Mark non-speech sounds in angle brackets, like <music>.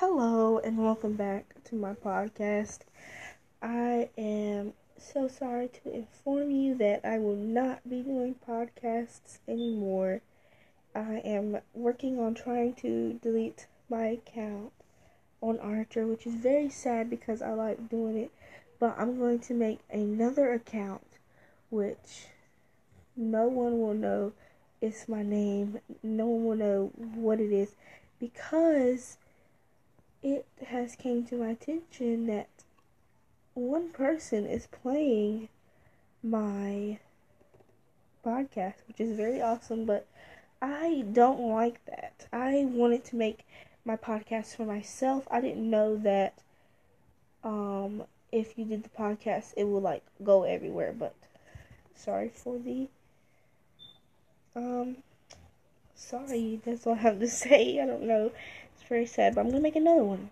Hello and welcome back to my podcast. I am so sorry to inform you that I will not be doing podcasts anymore. I am working on trying to delete my account on Anchor, which is very sad because I like doing it. But I'm going to make another account which no one will know it's my name. No one will know what it is because has came to my attention that one person is playing my podcast, which is very awesome, but I don't like that. I wanted to make my podcast for myself. I didn't know that um if you did the podcast it would like go everywhere, but sorry for the um sorry, that's all I have to <laughs> say. I don't know. It's very sad, but I'm gonna make another one.